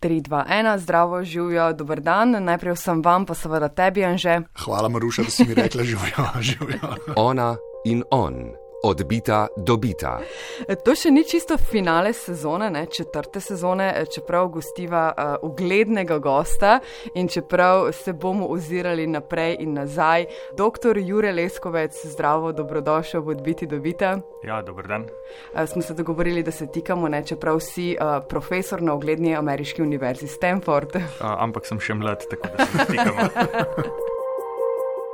3, 2, 1, zdravo, živijo, dober dan. Najprej vsem vam, pa seveda tebi, Anže. Hvala, Maruša, da si mi rekla, živijo, živijo. Ona in on. Odbita, dobita. To še ni čisto finale sezone, ne, četrte sezone, čeprav gostiva uh, uglednega gosta in čeprav se bomo ozirali naprej in nazaj. Doktor Jure Leskovec, zdravo, dobrodošel v Odbiti, dobita. Ja, dober dan. Uh, smo se dogovorili, da se tikamo, ne, čeprav si uh, profesor na ugledni ameriški univerzi Stanford. Uh, ampak sem še mlad, tako da se tikamo.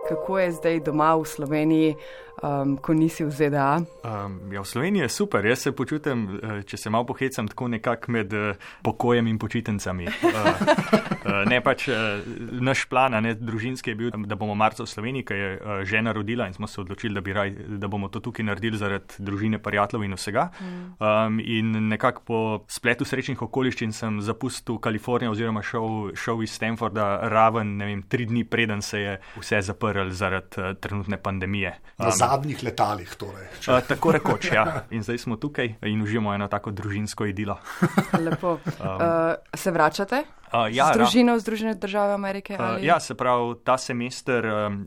Kako je zdaj doma v Sloveniji? um, ko nisi v ZDA? Um, ja, v Sloveniji je super. Jaz se počutim, eh, če se malo pohecam, tako nekako med uh, pokojem in počitnicami. Uh, ne pač naš plan, ne družinski, je bil, da bomo marca v Sloveniji, ker je žena rodila in smo se odločili, da, raj, da bomo to tukaj naredili zaradi družine, prijateljev in vsega. Um, in nekako po spletu srečnih okoliščin sem zapustil Kalifornijo oziroma šel, šel iz Stanforda raven, ne vem, tri dni preden se je vse zaprl zaradi uh, trenutne pandemije. Um, zadnjih letalih. Torej, uh, tako rekoč, ja. In zdaj smo tukaj in uživamo eno tako družinsko idilo. Lepo. Um, uh, se vračate? Uh, ja, Združene v Združene države Amerike? Uh, ja, se pravi, ta semester um,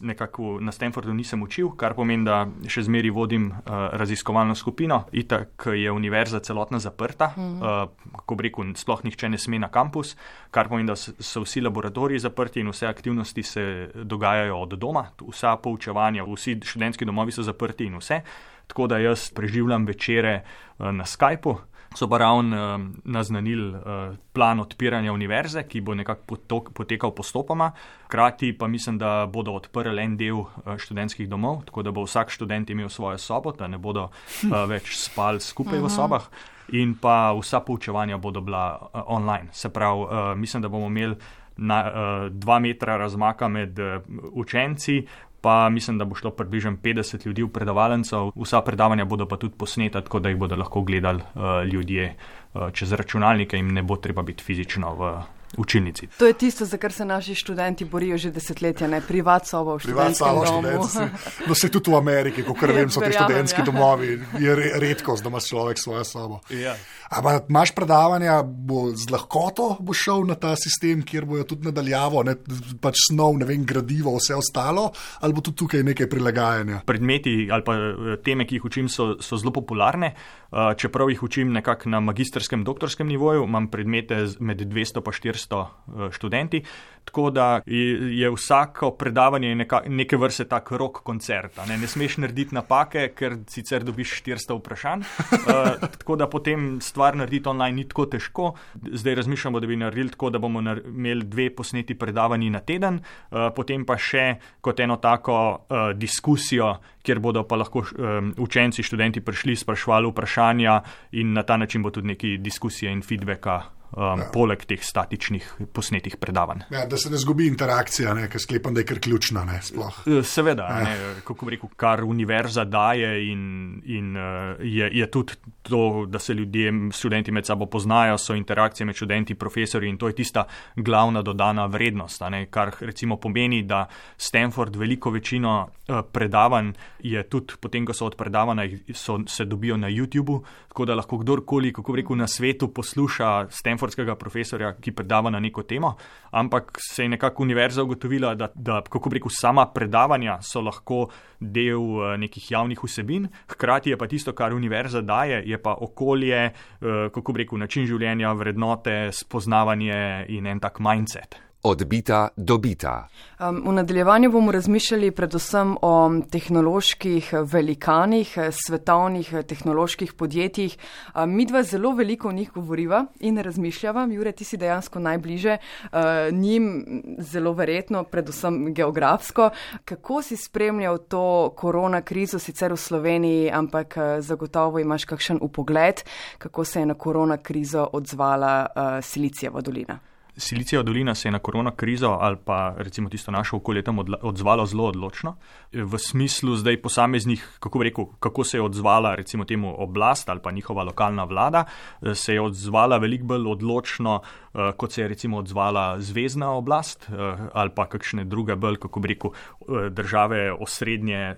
nekako na Stanfordu nisem učil, kar pomeni, da še zmeri vodim uh, raziskovalno skupino. Itak je univerza celotna zaprta, uh -huh. uh, kako bi rekel, sploh nihče ne sme na kampus, kar pomeni, da so vsi laboratoriji zaprti in vse aktivnosti se dogajajo od doma, vsa poučevanja, vsi študentski domovi so zaprti in vse. Tako da jaz preživljam večere uh, na Skypu so pa ravno uh, naznanili uh, plan odpiranja univerze, ki bo nekako potekal postopoma. Hkrati pa mislim, da bodo odprli en del uh, študentskih domov, tako da bo vsak študent imel svojo sobo, da ne bodo uh, več spali skupaj v sobah. In pa vsa poučevanja bodo bila uh, online. Se pravi, uh, mislim, da bomo imeli na, uh, dva metra razmaka med uh, učenci, pa mislim, da bo šlo približno 50 ljudi v predavalnico. Vsa predavanja bodo pa tudi posneta, tako da jih bodo lahko gledali uh, ljudje uh, čez računalnike in ne bo treba biti fizično v učilnici. To je tisto, za kar se naši študenti borijo že desetletja, ne privat sobo v študentskem domu. No, se tudi v Ameriki, ko kar vem, so ti študentski ja. domovi, je redkost, da ima človek svojo sobo. Ja. Ampak imaš predavanja, bo z lahkoto bo šel na ta sistem, kjer bojo tudi nadaljavo, ne, pač snov, ne vem, gradivo, vse ostalo, ali bo tudi tukaj nekaj prilagajanja? Predmeti ali pa eh, teme, ki jih učim, so, so zelo popularne. Eh, čeprav jih učim nekako na magistrskem, doktorskem nivoju, imam predmete med 200 in 400 študenti. Tako da je vsako predavanje neke vrste tak rok koncert. Ne? ne smeš narediti napake, ker sicer dobiš 400 vprašanj. Uh, tako da potem stvar narediti online ni tako težko. Zdaj razmišljamo, da bi naredili tako, da bomo imeli dve posneti predavanji na teden, uh, potem pa še kot eno tako uh, diskusijo, kjer bodo pa lahko um, učenci, študenti prišli, sprašvali vprašanja in na ta način bo tudi neki diskusije in feedbacka um, ja. poleg teh statičnih posnetih predavanj. Ja, da se ne zgubi interakcija, ker sklepam, da je kar ključna. Ne, e, Seveda, ja. ne, kako bi rekel, kar univerza daje in, in uh, je, je tudi to, da se ljudje, študenti med sabo poznajo, so interakcije med študenti, profesori in to je tista glavna dodana vrednost, ne, kar recimo pomeni, da Stanford veliko večino uh, predavanj je tudi potem, ko so odpredavana, so, se dobijo na YouTubu, tako da lahko kdorkoli, kako bi rekel, na svetu posluša Stanford stanfordskega profesorja, ki predava na neko temo, ampak se je nekako univerza ugotovila, da, da kako rekel, sama predavanja so lahko del uh, nekih javnih vsebin, hkrati je pa tisto, kar univerza daje, je pa okolje, uh, kako rekel, način življenja, vrednote, spoznavanje in en tak mindset odbita, dobita. Um, v nadaljevanju bomo razmišljali predvsem o tehnoloških velikanih, svetovnih tehnoloških podjetjih. Um, mi dva zelo veliko o njih govoriva in razmišljava. Jure, ti si dejansko najbliže uh, njim, zelo verjetno, predvsem geografsko. Kako si spremljal to korona krizo, sicer v Sloveniji, ampak uh, zagotovo imaš kakšen upogled, kako se je na korona krizo odzvala uh, Silicijeva dolina? Silicijeva dolina se je na korona krizo ali pa recimo tisto našo okolje tam odzvala zelo odločno. V smislu zdaj posameznih, kako rekel, kako se je odzvala recimo temu oblast ali pa njihova lokalna vlada, se je odzvala veliko bolj odločno, eh, kot se je recimo odzvala zvezdna oblast eh, ali pa kakšne druge bolj, kako bi rekel, eh, države osrednje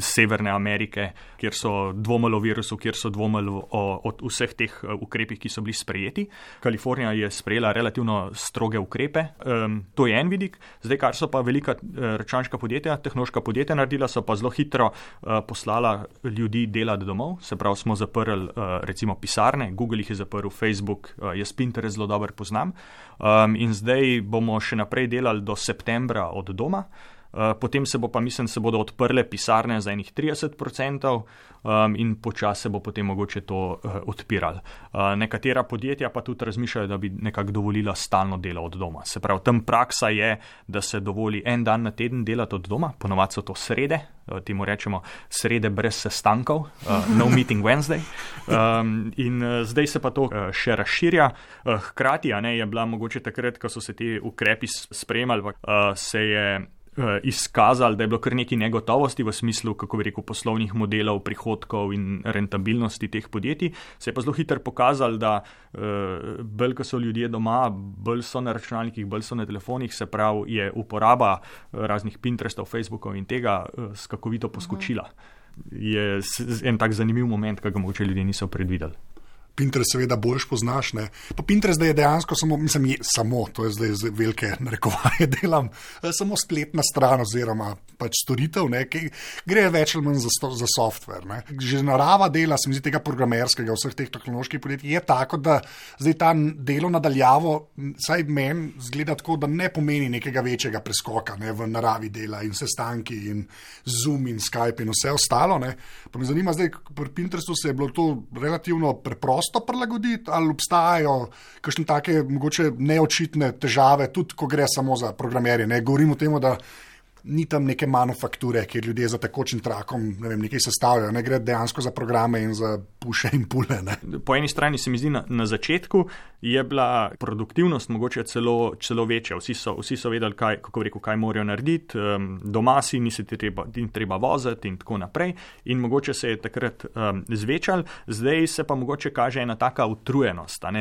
Severne Amerike, kjer so dvomili o virusu, kjer so dvomili o, o vseh teh ukrepih, ki so bili sprejeti. Kalifornija je sprejela relativno stroge ukrepe. Um, to je en vidik. Zdaj, kar so pa velika uh, računalniška podjetja, tehnološka podjetja naredila, so pa zelo hitro uh, poslala ljudi delati domov. Se pravi, smo zaprli uh, recimo pisarne, Google jih je zaprl, Facebook, uh, jaz Pinterest zelo dobro poznam. Um, in zdaj bomo še naprej delali do septembra od doma. Eh, potem se bo pa, mislim, se bodo odprle pisarne za enih 30% um, in počasi se bo potem mogoče to uh, odpiralo. Uh, nekatera podjetja pa tudi razmišljajo, da bi nekako dovolila stalno delo od doma. Se pravi, tam praksa je, da se dovoli en dan na teden delati od doma, ponovadi so to srede. Temu rečemo srede brez sestankov, uh, no meeting Wednesday. Um, in uh, zdaj se pa to uh, še razširja. Uh, hkrati, a ne je bila mogoče takrat, ko so se ti ukrepi sprejemali, uh, se je Eh, izkazali, da je bilo kar nekaj negotovosti v smislu, kako bi rekel, poslovnih modelov, prihodkov in rentabilnosti teh podjetij. Se je pa zelo hitro pokazalo, da uh, bolj, ko so ljudje doma, bolj so na računalnikih, bolj so na telefonih, se pravi, je uporaba eh, raznih Pinterestov, Facebookov in tega skakovito poskočila. Je en tak zanimiv moment, ki ga mogoče ljudje niso predvideli. Pinterest, seveda, boljš poznaš. Ne? Pa Pinterest je dejansko samo, mislim, je, samo, to je zdaj z velike narekovaje delam, eh, samo spletna stran oziroma pač storitev, ne? ki gre več ali manj za, za software. Ne? Že narava dela, se mi zdi, tega programerskega, vseh teh tehnoloških podjetij je tako, da zdaj ta delo nadaljavo, saj meni zgleda tako, da ne pomeni nekega večjega preskoka ne? v naravi dela in sestanki in Zoom in Skype in vse ostalo. Ne? Pa me zanima, zdaj pri Pinterestu se je bilo to relativno preprosto preprosto prilagoditi, ali obstajajo kakšne take, mogoče neočitne težave, tudi ko gre samo za programerje. Ne govorim o tem, da ni tam neke manufakture, kjer ljudje za tekočim trakom ne vem, nekaj sestavljajo, ne gre dejansko za programe in za puše in pule. Ne. Po eni strani se mi zdi, na, na začetku je bila produktivnost mogoče celo, celo večja. Vsi so, vsi so vedeli, kaj, kako rekel, kaj morajo narediti, um, doma si nisi treba, treba voziti in tako naprej. In mogoče se je takrat um, zvečal, zdaj se pa mogoče kaže ena taka utrujenost, uh,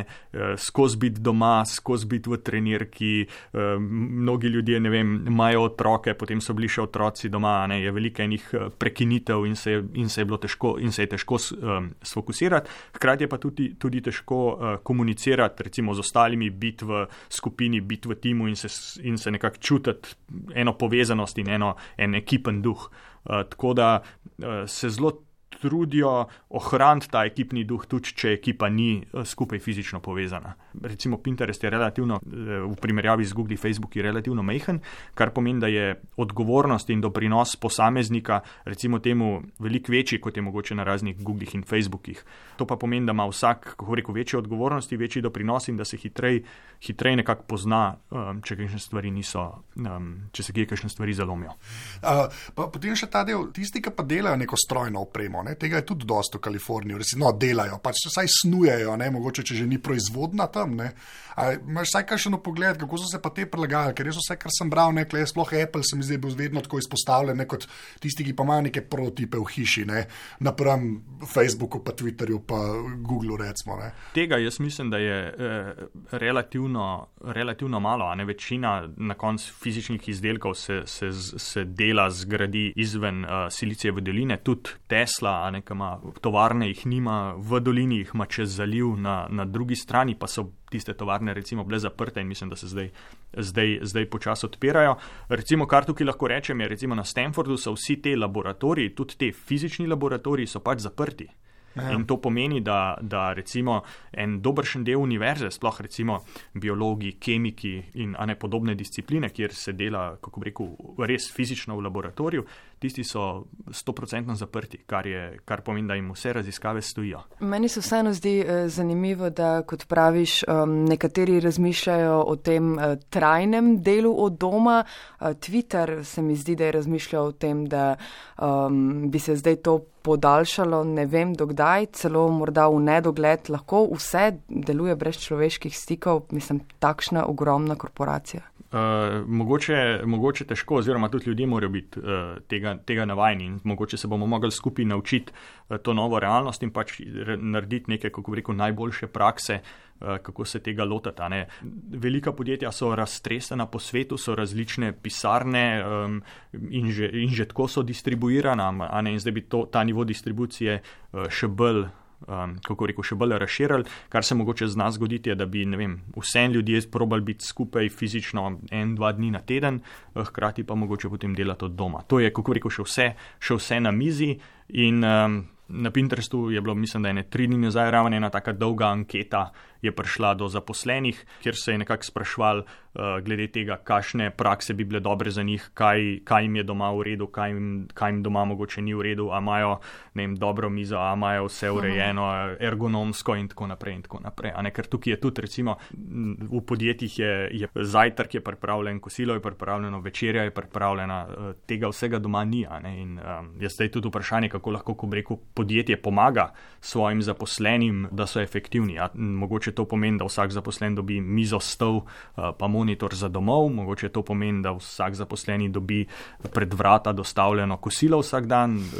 skozi biti doma, skozi biti v trenirki. Um, mnogi ljudje, vem, imajo otroke, potem so bili še otroci doma, ne, je veliko enih uh, prekinitev in se, in se je bilo težko, in se je težko um, sfokusirati. Hkrati je pa tudi, tudi težko uh, komunicirati recimo z ostalimi, biti v skupini, biti v timu in se, in se nekako čutiti eno povezanost in eno, en ekipen duh. Uh, tako da uh, se zelo trudijo ohraniti ta ekipni duh, tudi če ekipa ni eh, skupaj fizično povezana. Recimo Pinterest je relativno, eh, v primerjavi z Google, Facebook je relativno majhen, kar pomeni, da je odgovornost in doprinos posameznika, recimo temu, veliko večji, kot je mogoče na raznih Google in Facebookih. To pa pomeni, da ima vsak, kako rekel, večje odgovornosti, večji doprinos in da se hitrej, hitrej nekako pozna, um, če kakšne stvari niso, um, če se kje kakšne stvari zalomijo. Uh, potem še ta del, tisti, ki pa delajo neko strojno opremo. Ne? Tega je tudi dosto v Kaliforniji, resno delajo, pač vsaj snujejo, ne? mogoče če že ni proizvodna tam. Ne? Imáš vsaj kakšen pogled, kako so se pa te prilagajali, ker res vse, kar sem bral, nekaj, sploh Apple, se mi zdi, bil vedno tako izpostavljen ne? kot tisti, ki pa imajo neke prototipe v hiši, ne? napram Facebooku, pa Twitterju, pa Googlu. Recimo, Tega jaz mislim, da je eh, relativno, relativno malo, a ne večina na koncu fizičnih izdelkov se, se, se dela, zgradi izven uh, Silicijeve doline, tudi Tesla, a ne kama tovarne jih nima, v dolini jih ima čez zaliv, na, na drugi strani pa so tiste tovarne recimo bile zaprte in mislim, da se zdaj, zdaj, zdaj počasi odpirajo. Recimo, kar tukaj lahko rečem, je recimo na Stanfordu so vsi te laboratoriji, tudi te fizični laboratoriji so pač zaprti. Ja. In to pomeni, da, da recimo en dobršen del univerze, sploh recimo biologi, kemiki in ne podobne discipline, kjer se dela, kako bi rekel, res fizično v laboratoriju, tisti so 100% zaprti, kar, je, kar pomeni, da jim vse raziskave stojijo. Meni se vseeno zdi eh, zanimivo, da kot praviš, nekateri razmišljajo o tem uh, trajnem delu od doma. Uh, Twitter se mi zdi, da je razmišljal o tem, da um, bi se zdaj to podaljšalo, ne vem dokdaj, celo morda v nedogled, lahko vse deluje brez človeških stikov, mislim, takšna ogromna korporacija. Uh, mogoče, mogoče težko, oziroma tudi ljudje morajo biti uh, tega, tega navajeni in mogoče se bomo mogli skupaj naučiti uh, to novo realnost in pač narediti neke, kako rekel, najboljše prakse, uh, kako se tega lotiti. Velika podjetja so raztresena po svetu, so različne pisarne um, in, že, in že tako so distribuirana, in zdaj bi to, ta nivo distribucije uh, še bolj um, kako reko, še bolj razširili. Kar se mogoče z nas zgoditi, je, da bi vem, vse ljudje probali biti skupaj fizično en, dva dni na teden, eh, hkrati pa mogoče potem delati od doma. To je, kako reko, še vse, še vse na mizi in um, na Pinterestu je bilo, mislim, da je ne tri dni nazaj ravno ena taka dolga anketa, je prišla do zaposlenih, kjer se je nekako sprašval uh, glede tega, kakšne prakse bi bile dobre za njih, kaj, kaj jim je doma v redu, kaj jim, kaj jim doma mogoče ni v redu, a imajo vem, dobro mizo, a imajo vse urejeno, ergonomsko in tako naprej. In tako naprej. Ne, ker tukaj je tudi, recimo, v podjetjih je, je zajtrk je pripravljen, kosilo je pripravljeno, večerja je pripravljena, uh, tega vsega doma ni. In um, je zdaj tudi vprašanje, kako lahko, ko reko, podjetje pomaga svojim zaposlenim, da so efektivni. A, mogoče to pomeni, da vsak zaposlen dobi mizo, stol, eh, pa monitor za domov, mogoče to pomeni, da vsak zaposleni dobi pred vrata dostavljeno kosilo vsak dan, eh,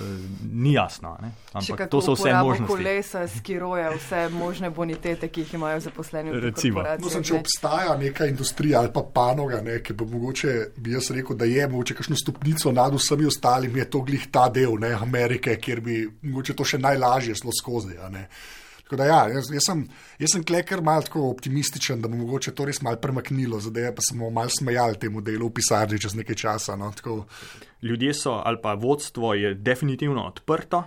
ni jasno. Ne? Ampak to so vse možnosti. Kolesa, skiroje, vse možne bonitete, ki jih imajo zaposleni. No, sem, če obstaja neka industrija ali pa panoga, ne, ki bo mogoče, bi jaz rekel, da je mogoče kakšno stopnico nad vsemi ostalimi, je to glih ta del ne, Amerike, kjer bi mogoče to še najlažje šlo skozi. Tako da, ja, jaz, jaz sem, sem kleker malo tako optimističen, da bo mogoče to res malo premaknilo, zdaj pa smo malo smejali temu delu v pisarni čez nekaj časa. No, Ljudje so, ali pa vodstvo je definitivno odprto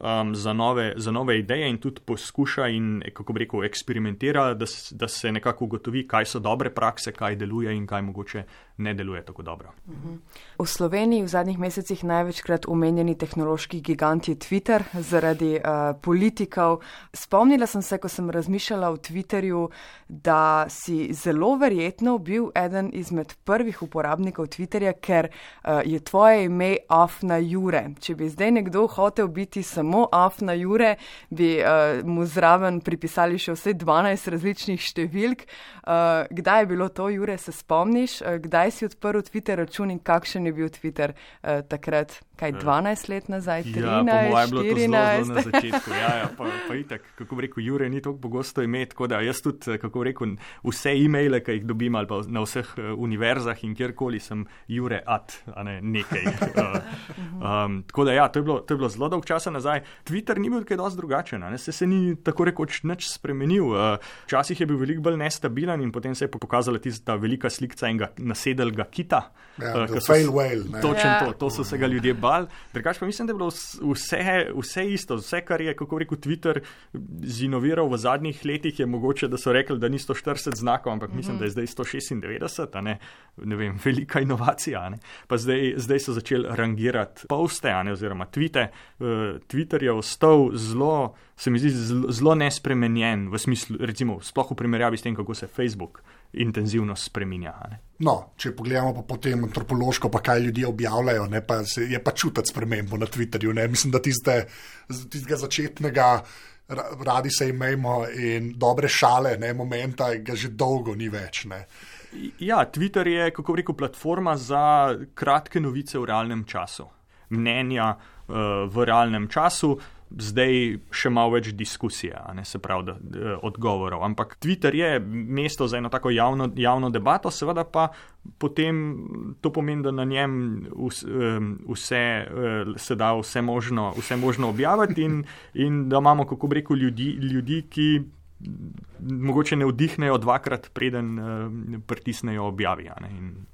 um, za, nove, za nove ideje in tudi poskuša in, kako bi rekel, eksperimentira, da, da se nekako ugotovi, kaj so dobre prakse, kaj deluje in kaj mogoče ne deluje tako dobro. V Sloveniji v zadnjih mesecih največkrat omenjeni tehnološki gigant je Twitter zaradi uh, politikov. Spomnila sem se, ko sem razmišljala o Twitterju, da si zelo verjetno bil eden izmed prvih uporabnikov Twitterja, ker uh, je tvoje ime Afna Jure. Če bi zdaj nekdo hotel biti samo Afna Jure, bi uh, mu zraven pripisali še vse 12 različnih številk. Uh, kdaj je bilo to, Jure, se spomniš? Uh, kdaj si odprl Twitter račun in kakšen je bil Twitter uh, takrat? kaj 12 let nazaj, 13, ja, 14. Na začetku, ja, ja, pa, pa itak, kako bi rekel, Jure ni tako pogosto imeti, tako da jaz tudi, kako bi rekel, vse e-maile, ki jih dobim ali pa na vseh uh, univerzah in kjerkoli sem Jure at, a ne nekaj. um, tako da ja, to je, bilo, to je bilo zelo dolg časa nazaj. Twitter ni bil kaj dosti drugačen, se, se ni tako rekoč nič spremenil. Včasih je bil veliko bolj nestabilen in potem se je pokazala tista velika slika enega nasedelega kita. Ja, uh, fail whale. Točno ja. to, to so se ga ljudje bali bal. Drugač pa mislim, da je bilo vse, vse isto, vse, kar je, kako rekel Twitter, zinoviral v zadnjih letih, je mogoče, da so rekli, da ni 140 znakov, ampak mislim, da je zdaj 196, ne? ne vem, velika inovacija. Pa zdaj, zdaj so začeli rangirati poste, ne, oziroma tvite. Uh, Twitter je ostal zelo, se mi zdi, zelo nespremenjen v smislu, recimo, sploh v primerjavi s tem, kako se Facebook intenzivno spremenja. No, če pogledamo pa potem antropološko, pa kaj ljudje objavljajo, ne, pa se, je pa čutiti spremembo na Twitterju. Ne. Mislim, da tiste, tistega začetnega. Radi se imejmo in dobre šale, ne momenta, ga že dolgo ni več. Ne. Ja, Twitter je, kako rekel, platforma za kratke novice v realnem času. Mnenja uh, v realnem času, zdaj še malo več diskusije, ne se pravi, da, da, odgovorov. Ampak Twitter je mesto za eno tako javno, javno debato, seveda pa potem to pomeni, da na njem vse, vse se da vse možno, vse možno objaviti in, in da imamo, kako bi rekel, ljudi, ljudi ki mogoče ne vdihnejo dvakrat, preden uh, pritisnejo objavi.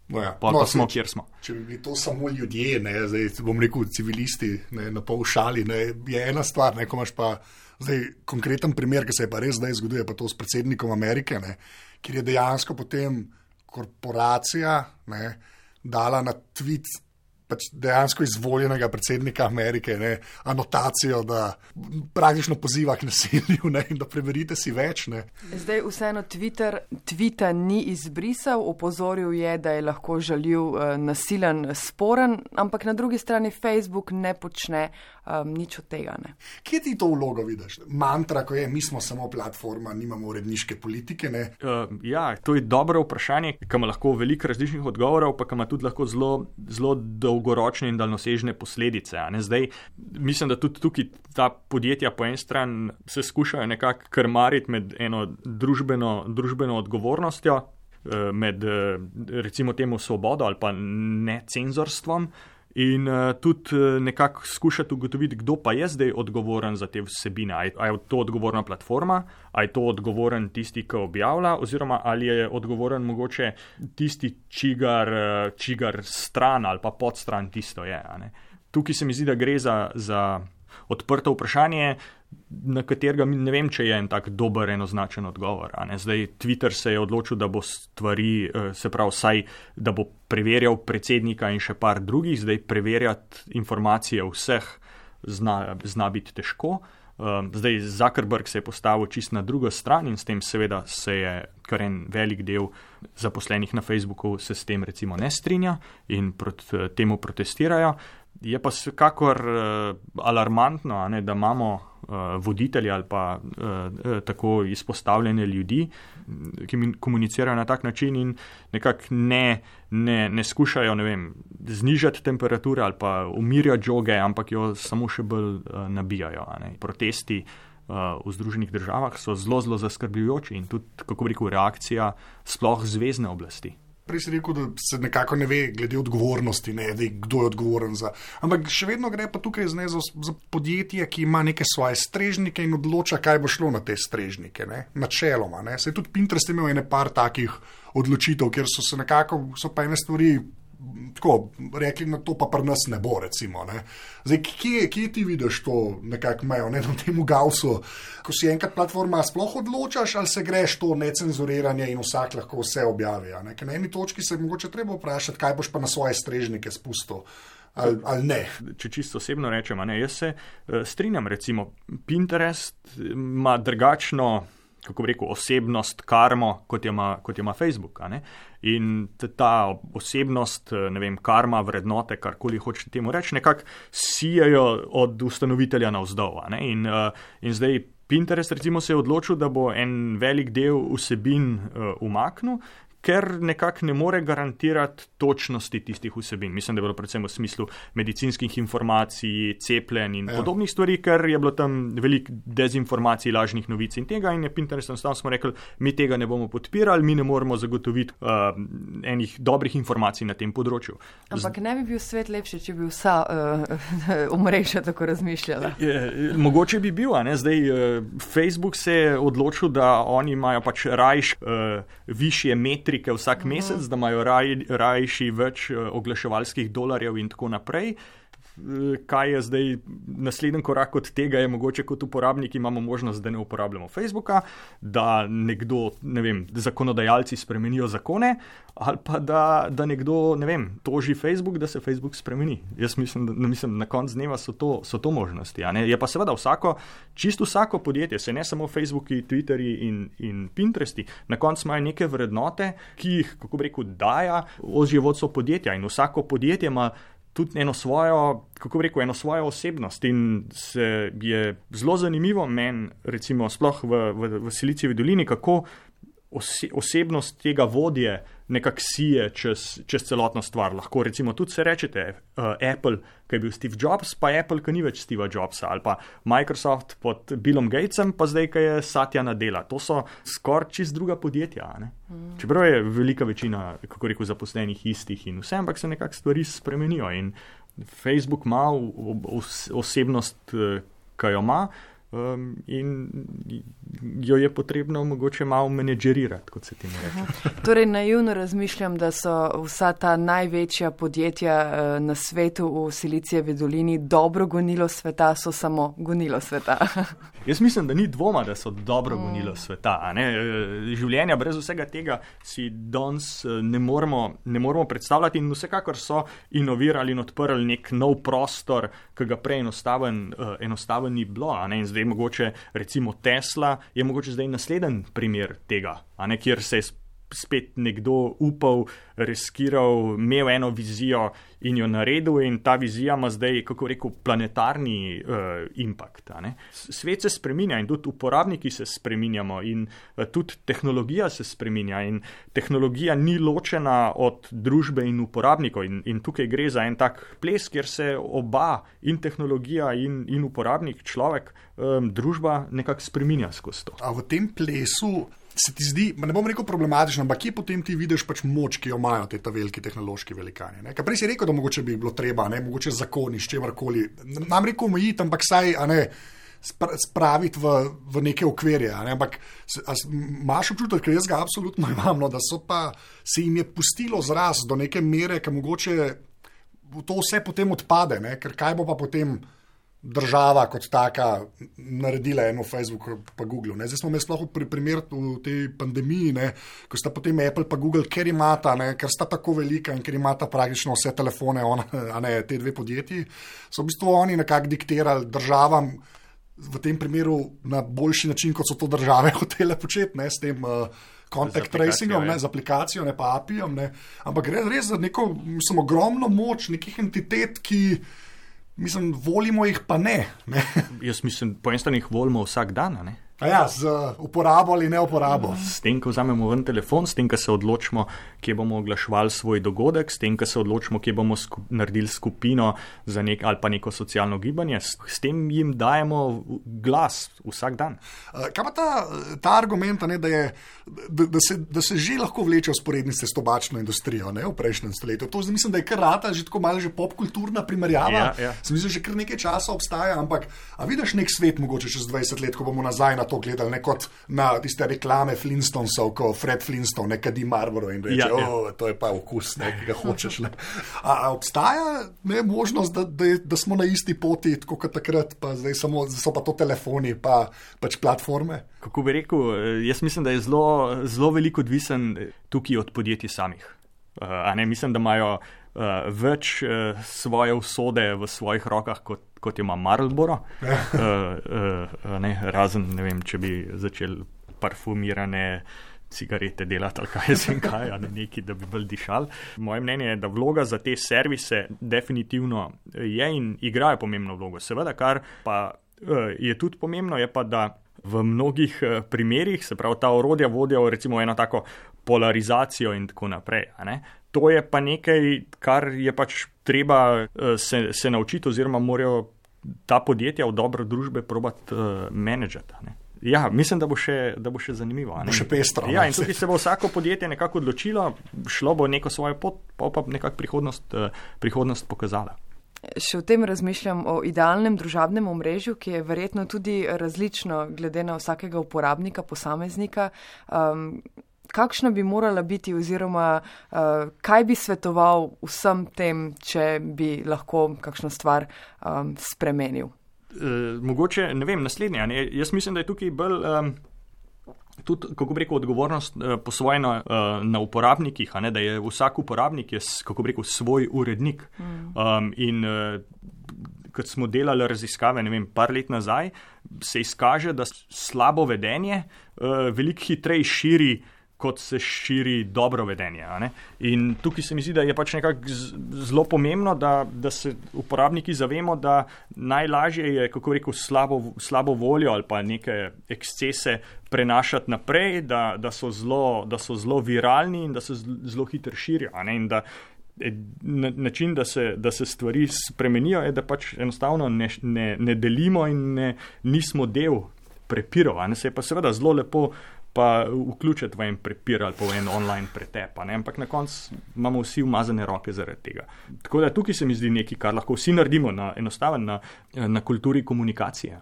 No ja. Pa, no, pa smo, kjer smo. Če bi bili to samo ljudje, ne, zdaj bom rekel civilisti, ne, na pol šali, ne, je ena stvar, ne, ko imaš pa zdaj konkreten primer, ki se je pa res zdaj zgodil, pa to s predsednikom Amerike, ne, kjer je dejansko potem korporacija ne, dala na tweet pač dejansko izvoljenega predsednika Amerike, ne, anotacijo, da praktično poziva k nasilju ne, in da preverite si več. Ne. Zdaj vseeno Twitter tvita ni izbrisal, opozoril je, da je lahko žaljiv, uh, nasilen, sporen, ampak na drugi strani Facebook ne počne um, nič od tega. Ne. Kje ti to vlogo vidiš? Mantra, ko je, mi smo samo platforma, nimamo uredniške politike. Uh, ja, to je dobro vprašanje, ki ima lahko veliko različnih odgovorov, pa ima tudi lahko zelo, zelo dolgo dolgoročne in daljnosežne posledice. Zdaj, mislim, da tudi tukaj ta podjetja po eni strani se skušajo nekako krmariti med eno družbeno, družbeno odgovornostjo, eh, med eh, recimo temu svobodo ali pa necenzorstvom. In uh, tudi uh, nekako skušati ugotoviti, kdo pa je zdaj odgovoren za te vsebine. Ali je to odgovorna platforma, ali je to odgovoren tisti, ki objavlja, oziroma ali je odgovoren mogoče tisti, čigar, uh, čigar stran ali pa podstran tisto je. Tukaj se mi zdi, da gre za, za odprto vprašanje, na katerega ne vem, če je en tak dober, enoznačen odgovor. Zdaj Twitter se je odločil, da bo stvari, eh, se pravi, vsaj da bo preverjal predsednika in še par drugih, zdaj preverjati informacije vseh zna, zna biti težko. Eh, zdaj Zuckerberg se je postavil čist na drugo stran in s tem seveda se je kar en velik del zaposlenih na Facebooku se s tem recimo ne strinja in proti temu protestirajo. Je pa vsekakor uh, alarmantno, ne, da imamo uh, voditelje ali pa uh, tako izpostavljene ljudi, ki komunicirajo na tak način in nekako ne, ne, ne skušajo ne vem, znižati temperature ali pa umirjati žoge, ampak jo samo še bolj uh, nabijajo. Protesti uh, v Združenih državah so zelo, zelo zaskrbljujoči in tudi, kako bi rekel, reakcija sploh zvezdne oblasti. Prej si rekel, da se nekako ne ve, glede odgovornosti, ne ve, kdo je odgovoren za. Ampak še vedno gre pa tukaj za, za podjetje, ki ima neke svoje strežnike in odloča, kaj bo šlo na te strežnike. Ne? Načeloma. Ne? Se je tudi Pinterest imel ene par takih odločitev, kjer so se nekako, so pa ene stvari tako rekli, na to pa pri nas ne bo. Recimo, ne. Zdaj, kje, kje ti vidiš to nekako mejo, ne na tem gausu, ko si enkrat platforma sploh odločaš, ali se greš to necenzuriranje in vsak lahko vse objavi. Na eni točki se mogoče treba vprašati, kaj boš pa na svoje strežnike spustil. Ali, ali ne. Če čisto osebno rečem, ne, jaz se uh, strinjam, recimo Pinterest ima drugačno kako bi rekel, osebnost, karmo, kot jo ima, kot jo ima Facebook. In ta osebnost, ne vem, karma, vrednote, karkoli hočete temu reči, nekako sijajo od ustanovitelja navzdol. In, uh, in zdaj. Pinterest, recimo, se je odločil, da bo en velik del vsebin uh, umaknil, ker nekako ne more garantirati točnosti tistih vsebin. Mislim, da je bilo predvsem v smislu medicinskih informacij, cepljen in ja. podobnih stvari, ker je bilo tam veliko dezinformacij, lažnih novic in tega. In je Pinterest enostavno rekel, mi tega ne bomo podpirali, mi ne moremo zagotoviti uh, enih dobrih informacij na tem področju. Ampak ne bi bil svet lepši, če bi vsa uh, omrežja tako razmišljala. Je, mogoče bi bil, ne? zdaj uh, Facebook se je odločil, da oni imajo pač rajš uh, višje metri metrike vsak mhm. mesec, da imajo raj, rajši več eh, oglaševalskih dolarjev in tako naprej. Kaj je zdaj naslednji korak od tega, je mogoče kot uporabniki imamo možnost, da ne uporabljamo Facebooka, da nekdo, ne vem, zakonodajalci spremenijo zakone, ali pa da, da nekdo, ne vem, toži Facebook, da se Facebook spremeni. Jaz mislim, da mislim, na koncu dneva so to, so to možnosti. Je pa seveda vsako, čisto vsako podjetje, se ne samo Facebooki, Twitterji in, in Pinteresti, na koncu imajo neke vrednote, ki jih, kako bi rekel, daja ožje vodstvo podjetja in vsako podjetje ima tudi eno svojo, kako rekel, eno svojo osebnost. In se je zelo zanimivo meni, recimo, sploh v, v, v Silicijevi dolini, kako osi, osebnost tega vodje nekako sije čez, čez celotno stvar. Lahko recimo tudi se rečete, uh, Apple, ki je bil Steve Jobs, pa Apple, ki ni več Steve Jobsa, ali pa Microsoft pod Billom Gatesom, pa zdaj, ki je Satya Nadela. To so skoraj čist druga podjetja. Mm. Čeprav je velika večina, kako rekel, zaposlenih istih in vse, ampak se nekako stvari spremenijo. In Facebook ima osebnost, eh, ki jo ima um, in jo je potrebno mogoče malo menedžerirati, kot se ti reče. Torej, naivno razmišljam, da so vsa ta največja podjetja uh, na svetu v Silicijevi dolini dobro gonilo sveta, so samo gonilo sveta. Jaz mislim, da ni dvoma, da so dobro gonilo mm. sveta. Ne? Življenja brez vsega tega si danes ne moremo, ne moremo predstavljati in vsekakor so inovirali in odprli nek nov prostor, ki ga prej enostaven, enostaven ni bilo. In zdaj mogoče recimo Tesla je mogoče zdaj naslednji primer tega, ne, kjer se je spet nekdo upal, riskiral, imel eno vizijo in jo naredil, in ta vizija ima zdaj, kako rekel, planetarni uh, impact. Svet se spremenja in tudi uporabniki se spremenjamo, in uh, tudi tehnologija se spremenja, in tehnologija ni ločena od družbe in uporabnikov. In, in tukaj gre za en tak ples, kjer se oba, in tehnologija, in, in uporabnik, človek, um, družba nekako spremenja skozi to. A v tem plesu se ti zdi, ne bom rekel problematično, ampak kje potem ti vidiš pač moč, ki jo imajo te veliki tehnološki velikani. Prej si rekel, da mogoče bi bilo treba, ne, mogoče zakoni, s čemarkoli. Nam rekel omejiti, ampak saj, a ne. Spraviti v, v neke okvirje. Ne? Ampak imaš občutek, ker jaz ga absolutno imam, no, da pa, se jim je pustilo zraz do neke mere, ki mogoče to vse potem odpade, ne? ker kaj bo pa potem država kot taka naredila eno Facebook pa Google. Ne. Zdaj smo imeli sploh pri primeru v tej pandemiji, ne, ko sta potem Apple pa Google, ker imata, ne, ker sta tako velika in ker imata praktično vse telefone, on, ne, te dve podjetji, so v bistvu oni nekako diktirali državam v tem primeru na boljši način, kot so to države hotele početi, ne, s tem uh, contact tracingom, ne, z aplikacijo, ne pa API-jem, ampak gre res za neko, mislim, ogromno moč nekih entitet, ki Mislim, volimo jih pa ne. ne. Jaz mislim, po eni strani jih volimo vsak dan. Ne? Ja, z uporabo ali ne uporabo. S tem, ko vzamemo ven telefon, s tem, ko se odločimo, kje bomo oglaševali svoj dogodek, s tem, ko se odločimo, kje bomo skup naredili skupino nek ali pa neko socialno gibanje, s, tem jim dajemo glas vsak dan. Kaj pa ta, ta argument, ne, da, je, da, da, se, da se že lahko vleče usporednice s tobačno industrijo ne, v prejšnjem stoletju? To mislim, da je kar rata, že tako malo že popkulturna primerjava. Ja, ja. Mislim, že kar nekaj časa obstaja, ampak a vidiš nek svet, mogoče čez 20 let, ko bomo nazaj na to gledali, ne kot na tiste reklame Flintstonesov, ko Fred Flintstone nekaj di Marlboro in reče: ja, ja. Oh, to je pa okus, ne, ki ga hočeš. A, a obstaja ne, možnost, da, da, da smo na isti poti, kot takrat, pa zdaj samo, so pa to telefoni, pa pač platforme? Kako bi rekel, eh, jaz mislim, da je zelo, zelo veliko odvisen tukaj od podjetij samih. Uh, ne, mislim, da imajo uh, več uh, svoje usode v svojih rokah kot kot ima Marlboro. uh, uh, ne, razen, ne vem, če bi začel parfumirane cigarete delati ali kaj se kaj, ali neki, da bi bolj dišal. Moje mnenje je, da vloga za te servise definitivno je in igrajo pomembno vlogo. Seveda, kar pa uh, je tudi pomembno, je pa, da v mnogih uh, primerjih, se pravi, ta orodja vodijo recimo eno tako polarizacijo in tako naprej. To je pa nekaj, kar je pač treba uh, se, se naučiti oziroma morajo ta podjetja v dobro družbe probati uh, menedžati. Ja, mislim, da bo še, da bo še zanimivo. Bo še pestro. Ja, in tukaj se bo vsako podjetje nekako odločilo, šlo bo neko svojo pot, pa pa nekako prihodnost, prihodnost pokazala. Še v tem razmišljam o idealnem družabnem omrežju, ki je verjetno tudi različno glede na vsakega uporabnika, posameznika. Um, kakšna bi morala biti, oziroma uh, kaj bi svetoval vsem tem, če bi lahko kakšno stvar um, spremenil? Uh, mogoče, ne vem, naslednje. Ne? Jaz mislim, da je tukaj bolj. Um, Tudi, kako bi rekel, odgovornost eh, posvojena eh, na uporabnikih, ne, da je vsak uporabnik, je, kako bi rekel, svoj urednik. Mm. Um, in eh, kot smo delali raziskave, ne vem, par let nazaj, se izkaže, da slabo vedenje eh, veliko hitreje širi eh, kot se širi dobro vedenje. In tukaj se mi zdi, da je pač nekako zelo pomembno, da, da se uporabniki zavemo, da najlažje je, kako rekel, slabo, slabo voljo ali pa neke ekscese prenašati naprej, da, da, so, zelo, da so zelo viralni in da se zelo hitro širijo. In da način, da se, da se stvari spremenijo, je, da pač enostavno ne, ne, ne delimo in ne, nismo del prepirov. Se je pa seveda zelo lepo pa vključiti v en prepir ali pa v en online pretep. Ampak na koncu imamo vsi umazane roke zaradi tega. Tako da tukaj se mi zdi nekaj, kar lahko vsi naredimo na enostaven, na, na kulturi komunikacije,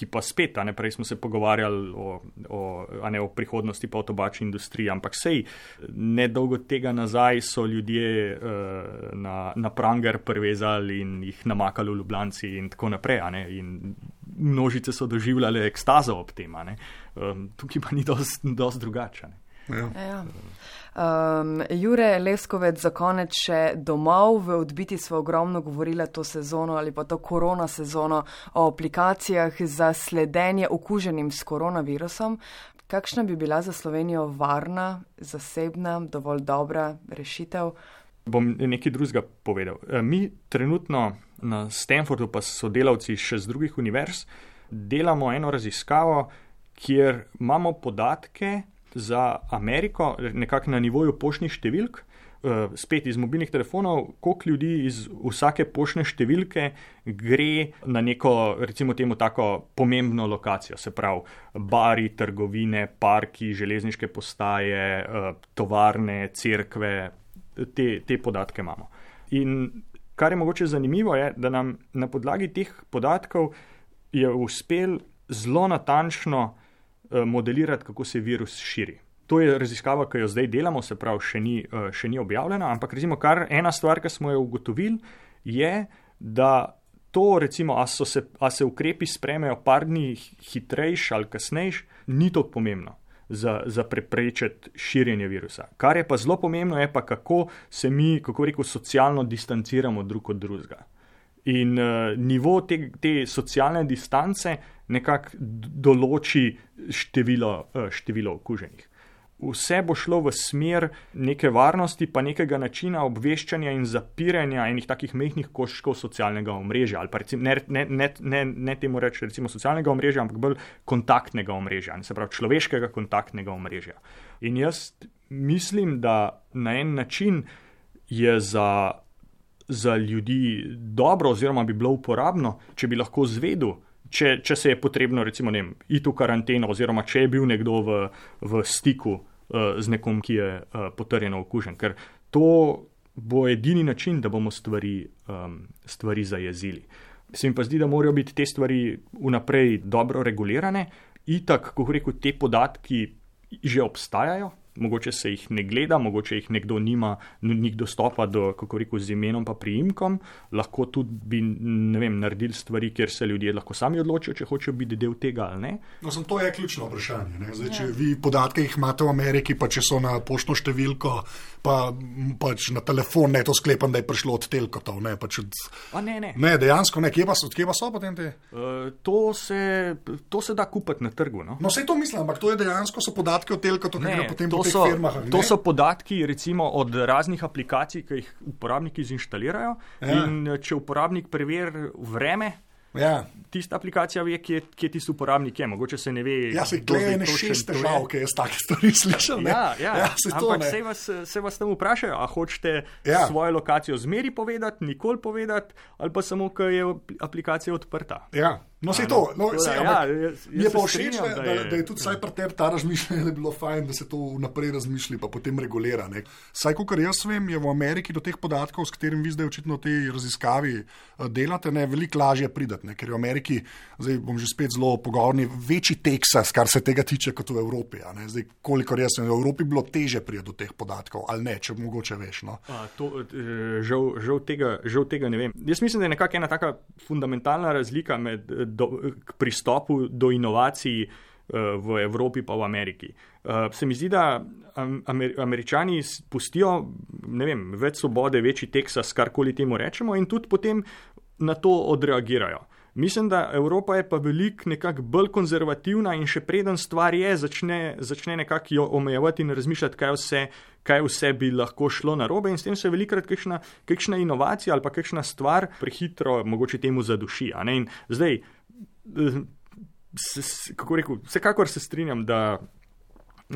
ki pa spet, a ne prej smo se pogovarjali o, o, ne, o prihodnosti pa o tobačni industriji, ampak sej nedolgo tega nazaj so ljudje uh, na, na pranger prevezali in jih namakali v Ljubljanci in tako naprej. In množice so doživljale ekstazo ob tem. Um, tukaj pa ni dosti drugače. Ja. Ja. Um, Jure Leskovec, za konec še domov, v odbiti smo ogromno govorili to sezono ali pa to korona sezono o aplikacijah za sledenje okuženim s koronavirusom. Kakšna bi bila za Slovenijo varna, zasebna, dovolj dobra rešitev? Bom nekaj drugega povedal. E, mi trenutno na Stanfordu, pa so delavci še z drugih univerz, delamo eno raziskavo, kjer imamo podatke, za Ameriko, nekako na nivoju poštnih številk, eh, spet iz mobilnih telefonov, koliko ljudi iz vsake poštne številke gre na neko, recimo, temu tako pomembno lokacijo, se pravi, bari, trgovine, parki, železniške postaje, eh, tovarne, cerkve, te, te podatke imamo. In kar je mogoče zanimivo, je, da nam na podlagi teh podatkov je uspel zelo natančno modelirati, kako se virus širi. To je raziskava, ki jo zdaj delamo, se pravi, še ni, eh, še ni objavljena, ampak recimo, kar ena stvar, ki smo jo ugotovili, je, da to, recimo, a, se, a se ukrepi spremejo par dni hitrejš ali kasnejš, ni tako pomembno. Za, za preprečiti širjenje virusa. Kar je pa zelo pomembno, je pa, kako se mi, kako rekel, socialno distanciramo drug od drugega. In uh, nivo te, te socialne distance nekako določi število, uh, število okuženih. Vse bo šlo v smer neke varnosti, pa nekega načina obveščanja in zapiranja enih takih mehkih koščkov socialnega omrežja, ali pa recimo, ne, ne, ne, ne, ne temu reči recimo socialnega omrežja, ampak bolj kontaktnega omrežja, se pravi človeškega kontaktnega omrežja. In jaz mislim, da na en način je za za ljudi dobro, oziroma bi bilo uporabno, če bi lahko zvedel, če, če se je potrebno, recimo, vem, iti v karanteno, oziroma če je bil nekdo v, v stiku uh, z nekom, ki je uh, potrjeno okužen. Ker to bo edini način, da bomo stvari, um, stvari zajezili. Se mi pa zdi, da morajo biti te stvari vnaprej dobro regulirane, itak, kako rekel, te podatki že obstajajo, mogoče se jih ne gleda, mogoče jih nekdo nima, nik dostopa do, kako rekel, z imenom pa priimkom, lahko tudi bi, ne vem, naredili stvari, kjer se ljudje lahko sami odločijo, če hočejo biti del tega ali ne. No, sem, to je ključno vprašanje. Zdaj, če ja. vi podatke jih imate v Ameriki, pa če so na pošto številko, pa pač na telefon, ne to sklepam, da je prišlo od telkotov. Ne, pač od... ne, ne. ne, dejansko ne, kje pa so, kje pa so potem te? Uh, to, se, to se da kupiti na trgu. No, no se to mislim, ampak to je dejansko so podatki od telkotov, ki jih potem so, firmah, to so podatki recimo, od raznih aplikacij, ki jih uporabniki zinštalirajo. Ja. In če uporabnik preveri vreme, Ja. Tista aplikacija ve, kje, kje ti so uporabniki, mogoče se ne ve. Ja, se gledajo ne šest težav, ki jaz take stvari slišal. Ja, ja. ja se Ampak se vas, se vas tam vprašajo, a hočete ja. svojo lokacijo zmeri povedati, nikoli povedati, ali pa samo, ker je aplikacija odprta. Ja. No, se to, no, se, ja, je pa všeč, da, da, da je tudi ja. pri tebi ta razmišljanje, da je bilo fajn, da se to vnaprej razmišlja, pa potem regulira. Ne. Saj, kot jaz vem, je v Ameriki do teh podatkov, s katerimi vi zdaj očitno te raziskavi eh, delate, ne, veliko lažje pridati, ne, ker je v Ameriki, zdaj bom že spet zelo pogovorni, večji Teksas, kar se tega tiče, kot v Evropi. Zdaj, kolikor jaz vem, v Evropi bilo teže priti do teh podatkov, ali ne, če mogoče veš. No. A, to, eh, žal, žal, tega, žal tega ne vem. Jaz mislim, da je nekakšna ena taka fundamentalna razlika med do, k pristopu do inovacij uh, v Evropi pa v Ameriki. Uh, se mi zdi, da Amer američani pustijo vem, več svobode, večji Teksas, karkoli temu rečemo, in tudi potem na to odreagirajo. Mislim, da Evropa je pa veliko nekako bolj konzervativna in še preden stvar je, začne, začne nekako jo omejevati in razmišljati, kaj vse, kaj vse bi lahko šlo na robe in s tem se velikrat kakšna, kakšna inovacija ali pa kakšna stvar prehitro mogoče temu zaduši. In zdaj, kako rekel, vsekakor se strinjam, da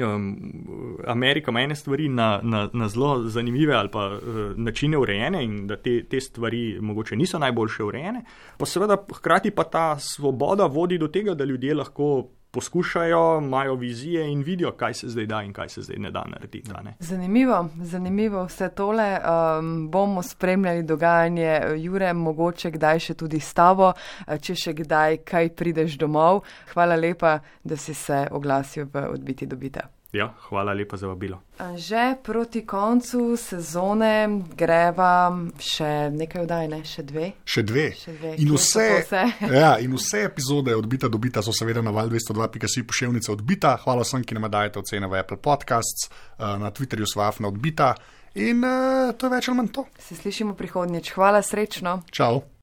um, Amerika ima ene stvari na, na, na zelo zanimive ali pa uh, načine urejene in da te, te stvari mogoče niso najboljše urejene, pa seveda hkrati pa ta svoboda vodi do tega, da ljudje lahko poskušajo, imajo vizije in vidijo, kaj se zdaj da in kaj se zdaj ne da narediti. Ne? Zanimivo, zanimivo vse tole. Um, bomo spremljali dogajanje, Jure, mogoče kdaj še tudi s tabo, če še kdaj kaj prideš domov. Hvala lepa, da si se oglasil v odbiti dobite. Ja, hvala lepa za vabilo. Že proti koncu sezone greva še nekaj vdaj, ne? še dve. Še dve. Še dve. In vse, vse? ja, in vse epizode odbita dobita so seveda na val 202.si poševnica odbita. Hvala vsem, ki nam dajete ocene v Apple Podcasts, eh, na Twitterju svafna odbita. In uh, to je več ali manj to. Se slišimo prihodnjič. Hvala, srečno. Čau.